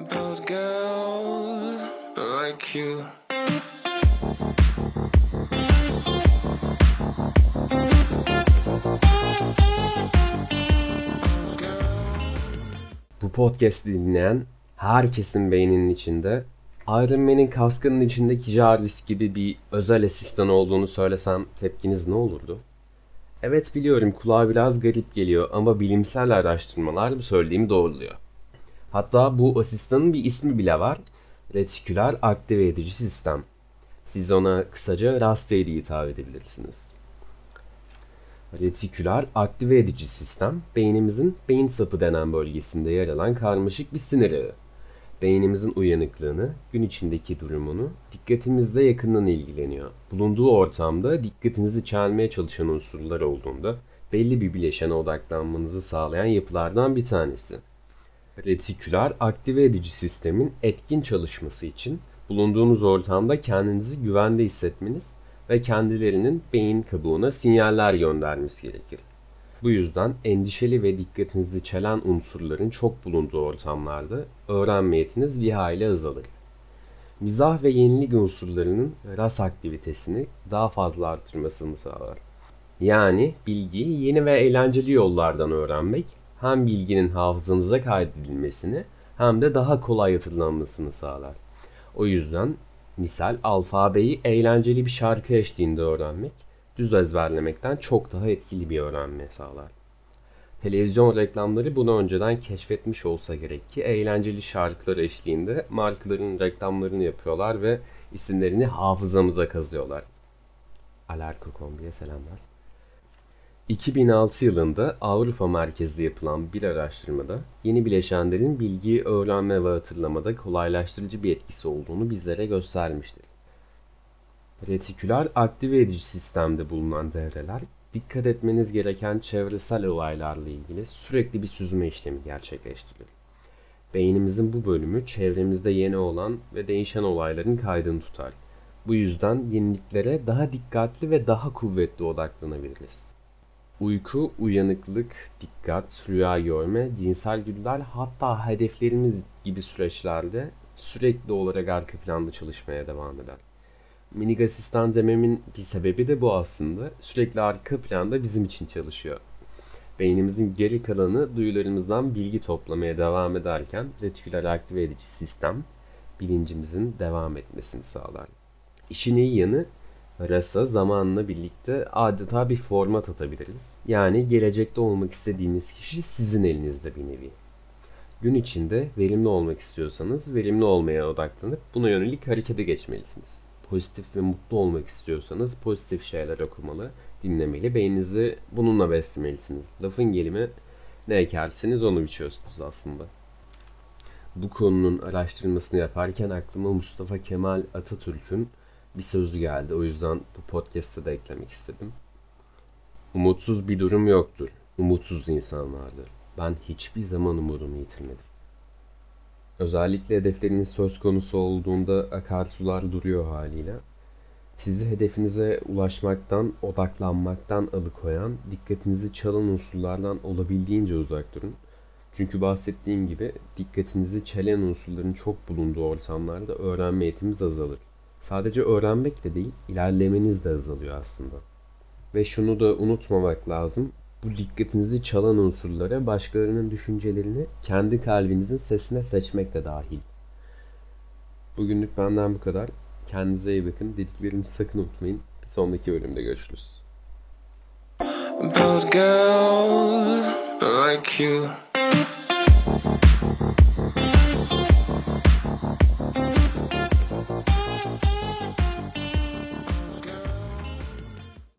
Both girls like you. Bu podcast'i dinleyen herkesin beyninin içinde Iron Man'in kaskının içindeki Jarvis gibi bir özel asistan olduğunu söylesem tepkiniz ne olurdu? Evet biliyorum kulağa biraz garip geliyor ama bilimsel araştırmalar bu söylediğimi doğruluyor. Hatta bu asistanın bir ismi bile var. Retiküler aktive edici sistem. Siz ona kısaca RAS diye hitap edebilirsiniz. Retiküler aktive edici sistem, beynimizin beyin sapı denen bölgesinde yer alan karmaşık bir sinir ağı. Beynimizin uyanıklığını, gün içindeki durumunu, dikkatimizle yakından ilgileniyor. Bulunduğu ortamda dikkatinizi çelmeye çalışan unsurlar olduğunda belli bir bileşene odaklanmanızı sağlayan yapılardan bir tanesi. Retiküler aktive edici sistemin etkin çalışması için bulunduğunuz ortamda kendinizi güvende hissetmeniz ve kendilerinin beyin kabuğuna sinyaller göndermesi gerekir. Bu yüzden endişeli ve dikkatinizi çelen unsurların çok bulunduğu ortamlarda öğrenme yetiniz bir hayli azalır. Mizah ve yenilik unsurlarının ras aktivitesini daha fazla artırmasını sağlar. Yani bilgiyi yeni ve eğlenceli yollardan öğrenmek hem bilginin hafızanıza kaydedilmesini hem de daha kolay hatırlanmasını sağlar. O yüzden misal alfabeyi eğlenceli bir şarkı eşliğinde öğrenmek düz ezberlemekten çok daha etkili bir öğrenme sağlar. Televizyon reklamları bunu önceden keşfetmiş olsa gerek ki eğlenceli şarkılar eşliğinde markaların reklamlarını yapıyorlar ve isimlerini hafızamıza kazıyorlar. Alarko Kombi'ye selamlar. 2006 yılında Avrupa merkezli yapılan bir araştırmada yeni bileşenlerin bilgiyi öğrenme ve hatırlamada kolaylaştırıcı bir etkisi olduğunu bizlere göstermiştir. Retiküler aktive edici sistemde bulunan devreler dikkat etmeniz gereken çevresel olaylarla ilgili sürekli bir süzme işlemi gerçekleştirir. Beynimizin bu bölümü çevremizde yeni olan ve değişen olayların kaydını tutar. Bu yüzden yeniliklere daha dikkatli ve daha kuvvetli odaklanabiliriz. Uyku, uyanıklık, dikkat, rüya görme, cinsel güdüler hatta hedeflerimiz gibi süreçlerde sürekli olarak arka planda çalışmaya devam eder. Minik asistan dememin bir sebebi de bu aslında. Sürekli arka planda bizim için çalışıyor. Beynimizin geri kalanı duyularımızdan bilgi toplamaya devam ederken retiküler aktive edici sistem bilincimizin devam etmesini sağlar. İşin iyi yanı RAS'a zamanla birlikte adeta bir format atabiliriz. Yani gelecekte olmak istediğiniz kişi sizin elinizde bir nevi. Gün içinde verimli olmak istiyorsanız verimli olmaya odaklanıp buna yönelik harekete geçmelisiniz. Pozitif ve mutlu olmak istiyorsanız pozitif şeyler okumalı, dinlemeli, beyninizi bununla beslemelisiniz. Lafın gelimi ne ekersiniz onu biçiyorsunuz aslında. Bu konunun araştırmasını yaparken aklıma Mustafa Kemal Atatürk'ün bir sözü geldi. O yüzden bu podcast'te de eklemek istedim. Umutsuz bir durum yoktur. Umutsuz insan vardır. Ben hiçbir zaman umudumu yitirmedim. Özellikle hedefleriniz söz konusu olduğunda akarsular duruyor haliyle. Sizi hedefinize ulaşmaktan, odaklanmaktan alıkoyan, dikkatinizi çalan unsurlardan olabildiğince uzak durun. Çünkü bahsettiğim gibi dikkatinizi çelen unsurların çok bulunduğu ortamlarda öğrenme yetimiz azalır. Sadece öğrenmek de değil, ilerlemeniz de azalıyor aslında. Ve şunu da unutmamak lazım. Bu dikkatinizi çalan unsurlara başkalarının düşüncelerini kendi kalbinizin sesine seçmek de dahil. Bugünlük benden bu kadar. Kendinize iyi bakın. Dediklerimi sakın unutmayın. Bir sonraki bölümde görüşürüz. Both girls like you.